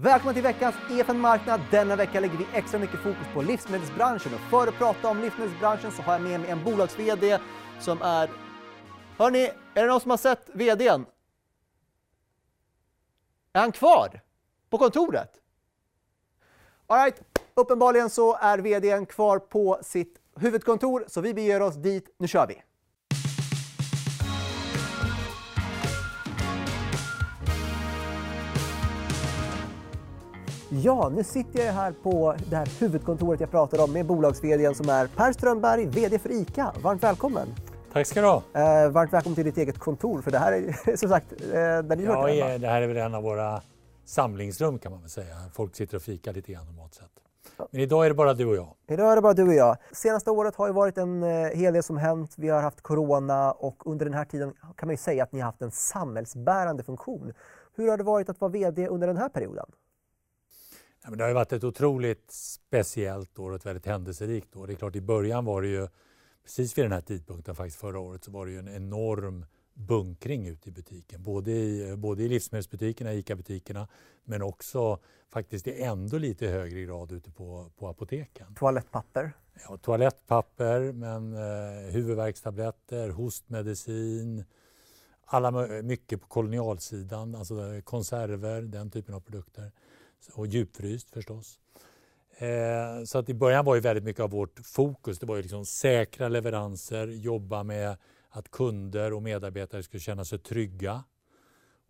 Välkommen till veckans EFN Marknad. Denna vecka lägger vi extra mycket fokus på livsmedelsbranschen och för att prata om livsmedelsbranschen så har jag med mig en bolags-VD som är... Hörni, är det någon som har sett VDn? Är han kvar på kontoret? All right. Uppenbarligen så är VDn kvar på sitt huvudkontor så vi beger oss dit. Nu kör vi! Ja, nu sitter jag här på det här huvudkontoret jag pratade om med bolags som är Per Strömberg, VD för ICA. Varmt välkommen! Tack ska du ha! Eh, varmt välkommen till ditt eget kontor, för det här är som sagt eh, där ni ja, hört det, det här är väl en av våra samlingsrum kan man väl säga. Folk sitter och fikar lite grann normalt sett. Men idag är det bara du och jag. Idag är det bara du och jag. Senaste året har ju varit en eh, hel del som hänt. Vi har haft corona och under den här tiden kan man ju säga att ni har haft en samhällsbärande funktion. Hur har det varit att vara VD under den här perioden? Ja, men det har varit ett otroligt speciellt år och ett väldigt händelserikt år. Det är klart, i början var det ju, precis vid den här tidpunkten faktiskt förra året, så var det ju en enorm bunkring ute i butiken. Både i, både i livsmedelsbutikerna, ICA-butikerna, men också faktiskt i ändå lite högre grad ute på, på apoteken. Toalettpapper? Ja, toalettpapper, men eh, huvudvärkstabletter, hostmedicin, alla, mycket på kolonialsidan, alltså konserver, den typen av produkter och djupfryst förstås. Eh, så att i början var ju väldigt mycket av vårt fokus det var ju liksom säkra leveranser, jobba med att kunder och medarbetare skulle känna sig trygga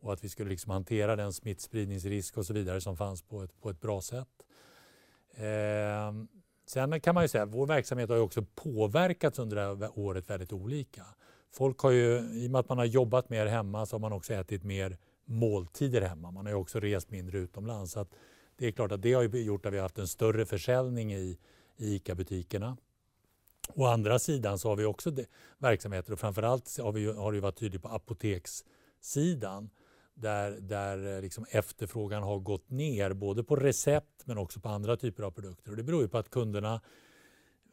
och att vi skulle liksom hantera den smittspridningsrisk och så vidare som fanns på ett, på ett bra sätt. Eh, sen kan man ju säga att vår verksamhet har ju också påverkats under det här året väldigt olika. Folk har ju, i och med att man har jobbat mer hemma så har man också ätit mer måltider hemma. Man har ju också rest mindre utomlands. Så det är klart att det har gjort att vi har haft en större försäljning i, i ICA-butikerna. Å andra sidan så har vi också verksamheter och framförallt har, vi, har det varit tydligt på apotekssidan där, där eh, liksom efterfrågan har gått ner både på recept men också på andra typer av produkter. Och det beror ju på att kunderna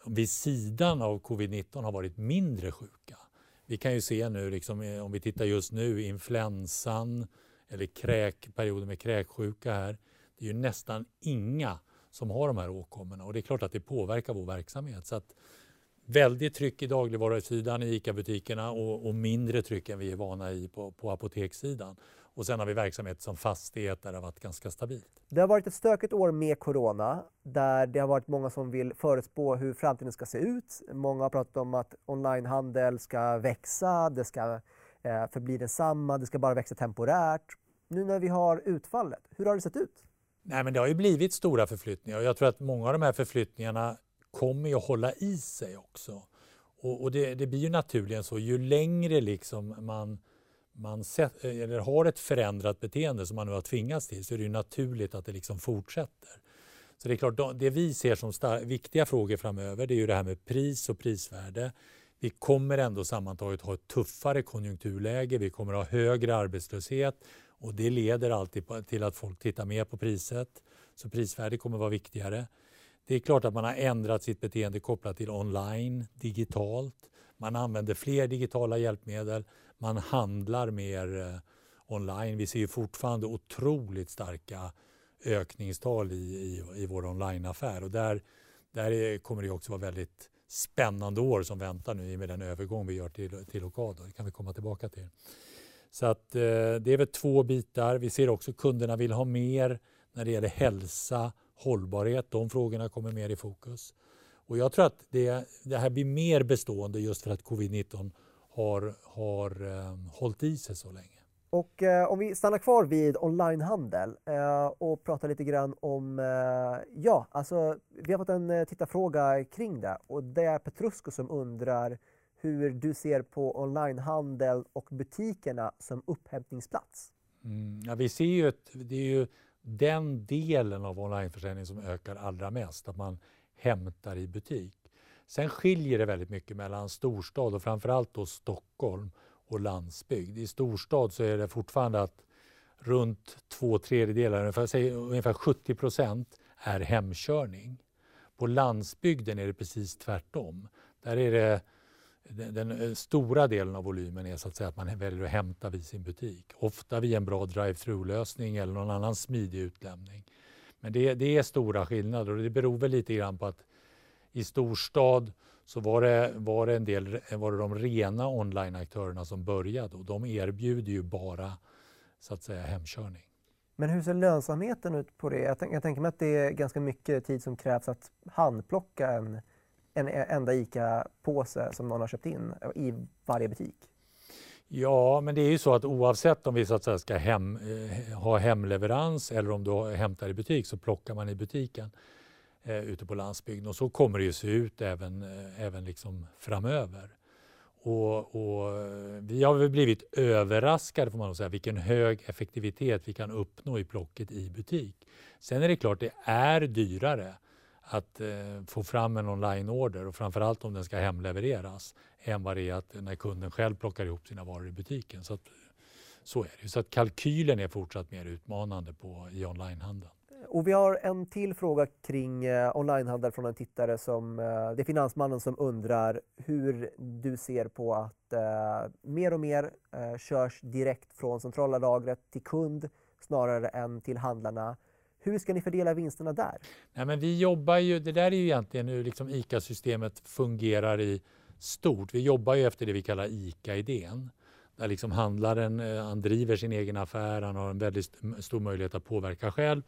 vid sidan av covid-19 har varit mindre sjuka. Vi kan ju se nu, liksom, eh, om vi tittar just nu, influensan, eller kräk, perioder med kräksjuka här. Det är ju nästan inga som har de här åkommorna och det är klart att det påverkar vår verksamhet. Så att väldigt tryck i dagligvarusidan i ICA-butikerna och, och, mindre tryck än vi är vana i på, på apotekssidan. Och sen har vi verksamhet som fastighet där det har varit ganska stabilt. Det har varit ett stökigt år med corona där det har varit många som vill förutspå hur framtiden ska se ut. Många har pratat om att onlinehandel ska växa, det ska eh, förbli densamma, det ska bara växa temporärt. Nu när vi har utfallet, hur har det sett ut? Nej, men det har ju blivit stora förflyttningar och jag tror att många av de här förflyttningarna kommer att hålla i sig också. Och, och det, det, blir ju naturligen så, ju längre liksom man, man set, eller har ett förändrat beteende som man nu har tvingats till så är det ju naturligt att det liksom fortsätter. Så det är klart, det vi ser som viktiga frågor framöver det är ju det här med pris och prisvärde. Vi kommer ändå sammantaget ha ett tuffare konjunkturläge, vi kommer ha högre arbetslöshet och det leder alltid till att folk tittar mer på priset. Så prisvärde kommer vara viktigare. Det är klart att man har ändrat sitt beteende kopplat till online, digitalt. Man använder fler digitala hjälpmedel. Man handlar mer eh, online. Vi ser ju fortfarande otroligt starka ökningstal i, i, i vår onlineaffär. Och där, där eh, kommer det också vara väldigt spännande år som väntar nu i och med den övergång vi gör till, till Ocado. Det kan vi komma tillbaka till. Så att, eh, det är väl två bitar. Vi ser också att kunderna vill ha mer när det gäller hälsa, hållbarhet. De frågorna kommer mer i fokus. Och jag tror att det, det här blir mer bestående just för att covid-19 har, har eh, hållit i sig så länge. Och eh, om vi stannar kvar vid onlinehandel eh, och pratar lite grann om, eh, ja, alltså vi har fått en eh, tittarfråga kring det och det är Petrusko som undrar hur du ser på onlinehandel och butikerna som upphämtningsplats? Mm, ja, vi ser ju att det är ju den delen av onlineförsäljning som ökar allra mest, att man hämtar i butik. Sen skiljer det väldigt mycket mellan storstad och framförallt då Stockholm och landsbygd. I storstad så är det fortfarande att runt två tredjedelar, ungefär, ungefär 70 procent är hemkörning. På landsbygden är det precis tvärtom. Där är det den, den, eh, stora delen av volymen är så att säga att man väljer att hämta vid sin butik. Ofta via en bra drive-through-lösning eller någon annan smidig utlämning. Men det, det, är stora skillnader och det beror väl lite grann på att i storstad så var det, var det en del var det de rena online-aktörerna som började och de erbjuder ju bara så att säga hemkörning. Men hur ser lönsamheten ut på det? Jag, tänk, jag tänker mig att det är ganska mycket tid som krävs att handplocka en, en enda ICA-påse som någon har köpt in i varje butik. Ja, men det är ju så att oavsett om vi så att säga ska hem, eh, ha hemleverans eller om du hämtar i butik så plockar man i butiken eh, ute på landsbygden och så kommer det ju se ut även, eh, även liksom framöver. Och, och, eh, vi har väl blivit överraskade får man säga vilken hög effektivitet vi kan uppnå i plocket i butik. Sen är det klart det är dyrare att eh, få fram en onlineorder och framförallt om den ska hemlevereras än vad det är att när kunden själv plockar ihop sina varor i butiken. Så, att, så är det. Så att kalkylen är fortsatt mer utmanande på, i onlinehandeln. Och vi har en till fråga kring eh, onlinehandel från en tittare som eh, det är Finansmannen som undrar hur du ser på att eh, mer och mer eh, körs direkt från centrala lagret till kund snarare än till handlarna. Hur ska ni fördela vinsterna där? Nej, men vi jobbar ju, det där är ju egentligen hur liksom ICA-systemet fungerar i stort. Vi jobbar ju efter det vi kallar ICA-idén. Där liksom handlaren eh, han driver sin egen affär, han har en väldigt stor möjlighet att påverka själv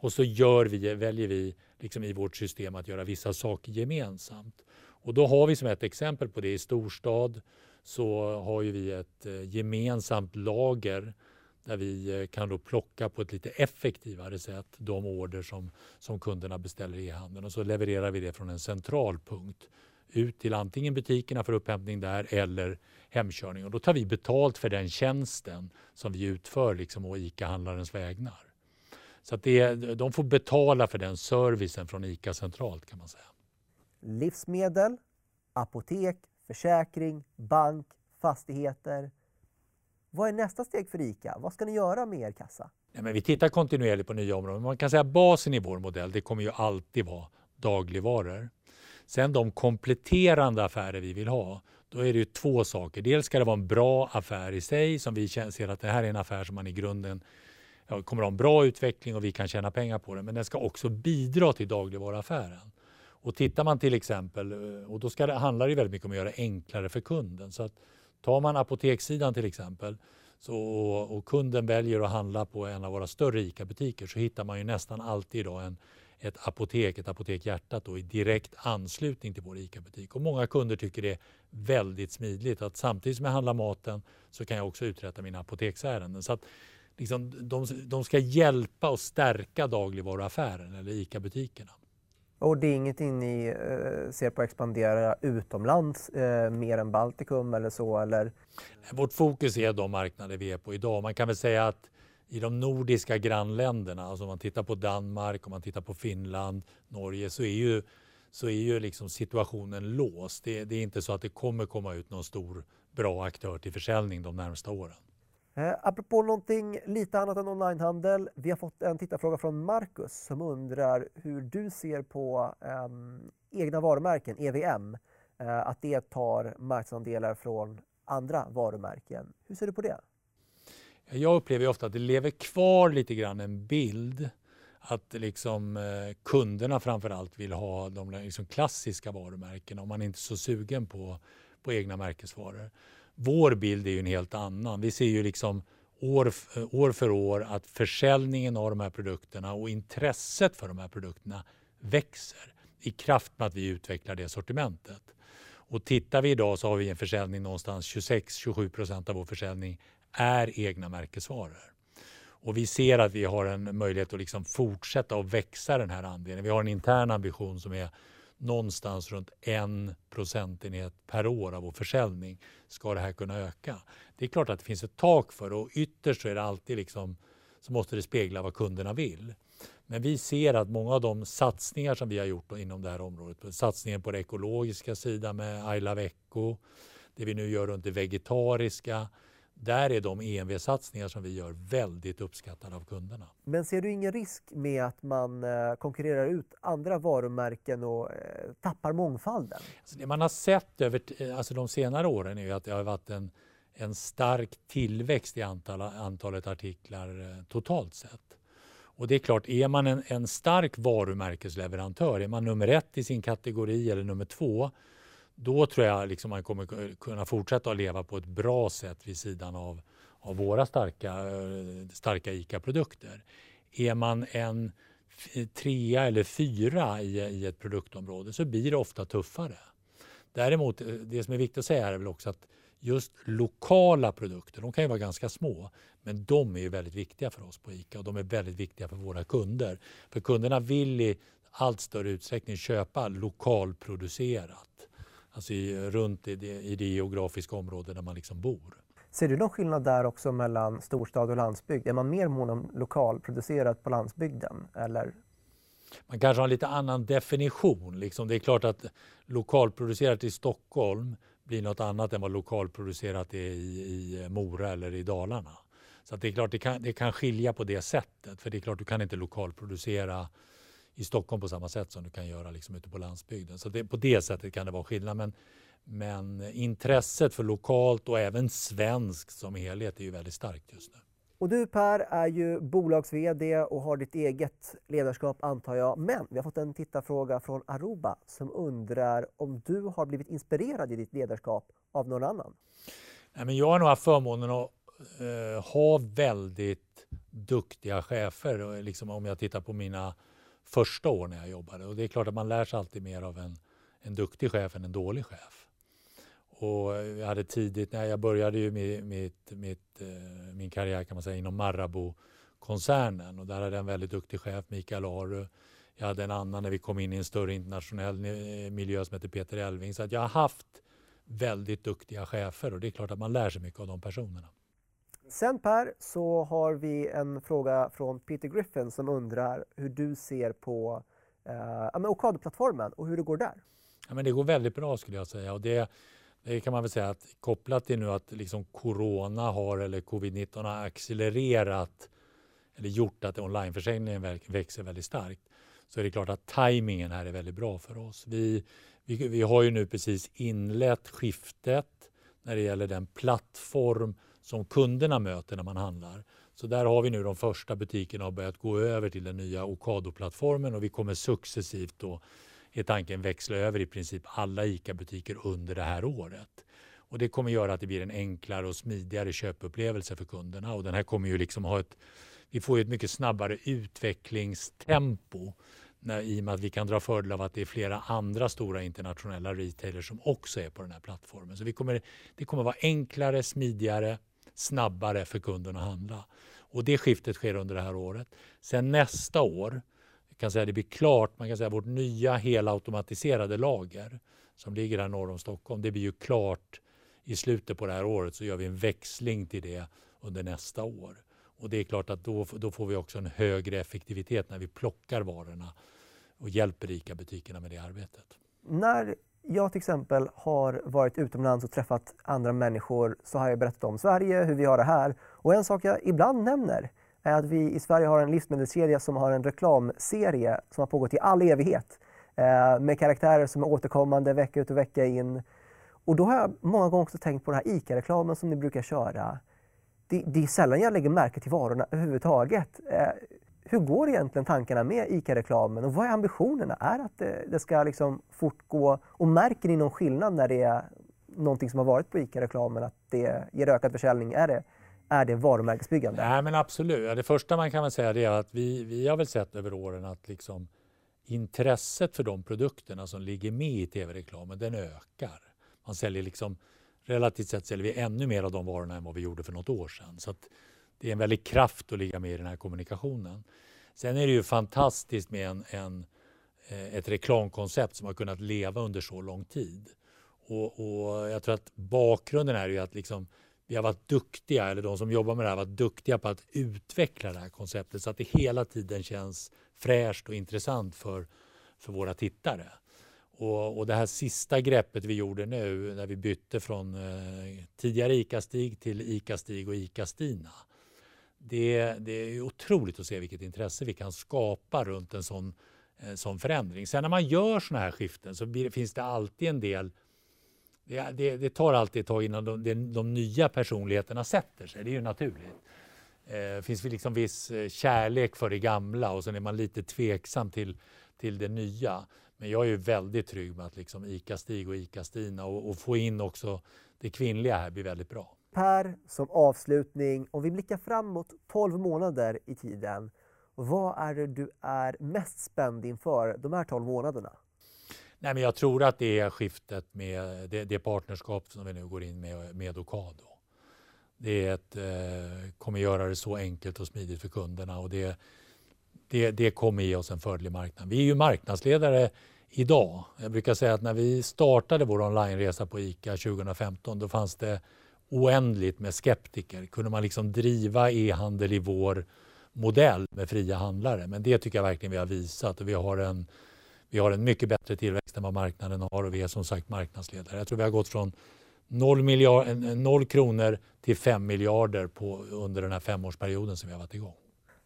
och så gör vi, väljer vi liksom i vårt system att göra vissa saker gemensamt. Och då har vi som ett exempel på det i storstad så har ju vi ett eh, gemensamt lager där vi eh, kan då plocka på ett lite effektivare sätt de order som, som kunderna beställer i e-handeln och så levererar vi det från en central punkt ut till antingen butikerna för upphämtning där eller hemkörning. Och då tar vi betalt för den tjänsten som vi utför liksom å ICA-handlarens vägnar. Så att det, de får betala för den servicen från ICA centralt kan man säga. Livsmedel, apotek, försäkring, bank, fastigheter. Vad är nästa steg för ICA? Vad ska ni göra med er kassa? Ja, men vi tittar kontinuerligt på nya områden. Man kan säga att basen i vår modell det kommer ju alltid vara dagligvaror. Sen de kompletterande affärer vi vill ha, då är det ju två saker. Dels ska det vara en bra affär i sig som vi ser att det här är en affär som man i grunden ja, kommer att ha en bra utveckling och vi kan tjäna pengar på det. Men den ska också bidra till dagligvaruaffären. Och tittar man till exempel, eh, och då ska det, handlar det väldigt mycket om att göra det enklare för kunden. Så att tar man apotekssidan till exempel så, och kunden väljer att handla på en av våra större ICA-butiker så hittar man ju nästan alltid idag en, ett apotek, ett Apotek Hjärtat då, i direkt anslutning till vår ICA-butik. Och många kunder tycker det är väldigt smidigt att samtidigt som jag handlar maten så kan jag också uträtta mina apoteksärenden. Så att liksom, de, de ska hjälpa och stärka dagligvaruaffären eller ICA-butikerna. Och det är ingenting ni eh, ser på att expandera utomlands eh, mer än Baltikum eller så? Eller? Vårt fokus är de marknader vi är på idag. Man kan väl säga att i de nordiska grannländerna, alltså om man tittar på Danmark, om man tittar på Finland, Norge, så är ju, så är ju liksom situationen låst. Det, det är inte så att det kommer komma ut någon stor bra aktör till försäljning de närmsta åren. Eh, apropå någonting lite annat än onlinehandel. Vi har fått en tittarfråga från Marcus som undrar hur du ser på eh, egna varumärken, EVM, eh, att det tar marknadsandelar från andra varumärken. Hur ser du på det? Jag upplever ofta att det lever kvar lite grann en bild att liksom, eh, kunderna framförallt vill ha de liksom, klassiska varumärkena om man är inte så sugen på, på egna märkesvaror. Vår bild är ju en helt annan. Vi ser ju liksom år, år för år att försäljningen av de här produkterna och intresset för de här produkterna växer i kraft med att vi utvecklar det sortimentet. Och tittar vi idag så har vi en försäljning någonstans 26-27 procent av vår försäljning är egna märkesvaror. Och vi ser att vi har en möjlighet att liksom fortsätta att växa den här andelen. Vi har en intern ambition som är någonstans runt en procentenhet per år av vår försäljning ska det här kunna öka. Det är klart att det finns ett tak för det och ytterst så är det alltid liksom, så måste det spegla vad kunderna vill. Men vi ser att många av de satsningar som vi har gjort inom det här området, satsningen på det ekologiska sidan med I Love det vi nu gör runt det vegetariska, där är de EMV-satsningar som vi gör väldigt uppskattade av kunderna. Men ser du ingen risk med att man eh, konkurrerar ut andra varumärken och eh, tappar mångfalden? Alltså det man har sett över alltså de senare åren är att det har varit en, en stark tillväxt i antal, antalet artiklar eh, totalt sett. Och det är klart, är man en, en stark varumärkesleverantör, är man nummer ett i sin kategori eller nummer två, då tror jag liksom man kommer kunna fortsätta att leva på ett bra sätt vid sidan av, av våra starka, eh, starka ICA-produkter. Är man en trea eller fyra i, i ett produktområde så blir det ofta tuffare. Däremot, eh, det som är viktigt att säga är väl också att just lokala produkter, de kan ju vara ganska små, men de är ju väldigt viktiga för oss på ICA och de är väldigt viktiga för våra kunder. För kunderna vill i allt större utsträckning köpa lokalproducerat. Alltså i, runt i det, i det geografiska område där man liksom bor. Ser du någon skillnad där också mellan storstad och landsbygd? Är man mer mån om lokalproducerat på landsbygden? Eller? Man kanske har en lite annan definition. Liksom. Det är klart att lokalproducerat i Stockholm blir något annat än vad lokalproducerat är i, i Mora eller i Dalarna. Så det är klart det kan, det kan skilja på det sättet. För det är klart du kan inte lokalproducera i Stockholm på samma sätt som du kan göra liksom ute på landsbygden. Så det, på det sättet kan det vara skillnad. Men, men intresset för lokalt och även svenskt som helhet är ju väldigt starkt just nu. Och du Per är ju bolags-VD och har ditt eget ledarskap antar jag. Men vi har fått en tittarfråga från Aruba som undrar om du har blivit inspirerad i ditt ledarskap av någon annan? Nej, men jag har nog haft förmånen att uh, ha väldigt duktiga chefer. Liksom om jag tittar på mina första år när jag jobbade. Och det är klart att man lär sig alltid mer av en, en duktig chef än en dålig chef. Och jag hade tidigt, när jag började ju med, mitt, mitt, eh, min karriär kan man säga inom Marabou-koncernen och där hade jag en väldigt duktig chef, Mikael Aru. Jag hade en annan när vi kom in i en större internationell eh, miljö som heter Peter Elving. Så att jag har haft väldigt duktiga chefer och det är klart att man lär sig mycket av de personerna. Sen Per så har vi en fråga från Peter Griffin som undrar hur du ser på eh, Ocado-plattformen och hur det går där. Ja, men det går väldigt bra skulle jag säga. Och det, det kan man väl säga att kopplat till nu att liksom corona har eller covid-19 har accelererat eller gjort att onlineförsäljningen växer väldigt starkt så är det klart att tajmingen här är väldigt bra för oss. Vi, vi, vi har ju nu precis inlett skiftet när det gäller den plattform som kunderna möter när man handlar. Så där har vi nu de första butikerna har börjat gå över till den nya Ocado-plattformen och vi kommer successivt då är tanken växla över i princip alla ICA-butiker under det här året. Och det kommer göra att det blir en enklare och smidigare köpupplevelse för kunderna och den här kommer ju liksom ha ett vi får ett mycket snabbare utvecklingstempo när, i och med att vi kan dra fördel av att det är flera andra stora internationella retailers som också är på den här plattformen. Så vi kommer, det kommer vara enklare, smidigare snabbare för kunden att handla. Och det skiftet sker under det här året. Sen nästa år, kan säga det blir klart, man kan säga vårt nya helautomatiserade lager som ligger här norr om Stockholm, det blir ju klart i slutet på det här året så gör vi en växling till det under nästa år. Och det är klart att då, då får vi också en högre effektivitet när vi plockar varorna och hjälper ICA-butikerna med det arbetet. När jag till exempel har varit utomlands och träffat andra människor så har jag berättat om Sverige, hur vi har det här. Och en sak jag ibland nämner är att vi i Sverige har en livsmedelskedja som har en reklamserie som har pågått i all evighet. Eh, med karaktärer som är återkommande vecka ut och vecka in. Och då har jag många gånger också tänkt på den här ICA-reklamen som ni brukar köra. Det, det är sällan jag lägger märke till varorna överhuvudtaget. Eh, hur går egentligen tankarna med ICA-reklamen och vad är ambitionerna? Är att det, det ska liksom fortgå och märker ni någon skillnad när det är någonting som har varit på ICA-reklamen att det ger ökad försäljning? Är det, är det varumärkesbyggande? Nej men absolut. Det första man kan väl säga är att vi, vi har väl sett över åren att liksom intresset för de produkterna som ligger med i tv-reklamen den ökar. Man säljer liksom relativt sett säljer vi ännu mer av de varorna än vad vi gjorde för något år sedan. Så det är en väldig kraft att ligga med i den här kommunikationen. Sen är det ju fantastiskt med en, en eh, ett reklamkoncept som har kunnat leva under så lång tid. Och, och jag tror att bakgrunden är ju att liksom, vi har varit duktiga, eller de som jobbar med det här har varit duktiga på att utveckla det här konceptet så att det hela tiden känns fräscht och intressant för, för våra tittare. Och, och det här sista greppet vi gjorde nu när vi bytte från eh, tidigare ICA-Stig till ICA-Stig och ICA-Stina. Det, det, är otroligt att se vilket intresse vi kan skapa runt en sån, eh, sån förändring. Sen när man gör såna här skiften så blir, finns det alltid en del det, det, det, tar alltid ett tag innan de, de, de, nya personligheterna sätter sig. Det är ju naturligt. Det eh, finns liksom viss eh, kärlek för det gamla och sen är man lite tveksam till, till det nya. Men jag är ju väldigt trygg med att liksom ICA-Stig och ICA-Stina och, och, få in också det kvinnliga här blir väldigt bra. Per, som avslutning, om vi blickar framåt 12 månader i tiden, vad är det du är mest spänd inför de här 12 månaderna? Nej, men jag tror att det är skiftet med det, det partnerskap som vi nu går in med med Ocado. Det är ett, eh, kommer göra det så enkelt och smidigt för kunderna och det, det, det kommer ge oss en fördel i marknaden. Vi är ju marknadsledare idag. Jag brukar säga att när vi startade vår onlineresa på ICA 2015 då fanns det oändligt med skeptiker. Kunde man liksom driva e-handel i vår modell med fria handlare? Men det tycker jag verkligen vi har visat och vi har en, vi har en mycket bättre tillväxt än vad marknaden har och vi är som sagt marknadsledare. Jag tror vi har gått från 0, miljard, 0 kronor till 5 miljarder på, under den här femårsperioden som vi har varit igång.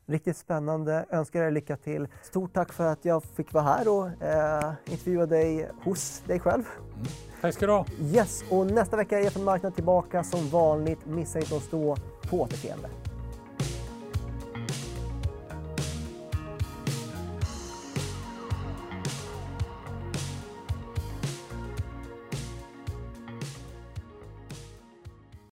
Riktigt spännande. Önskar er lycka till. Stort tack för att jag fick vara här och eh, intervjua dig hos dig själv. Mm. Tack ska du ha. Yes, och nästa vecka är jag från marknaden tillbaka som vanligt. Missa inte att stå på återseende.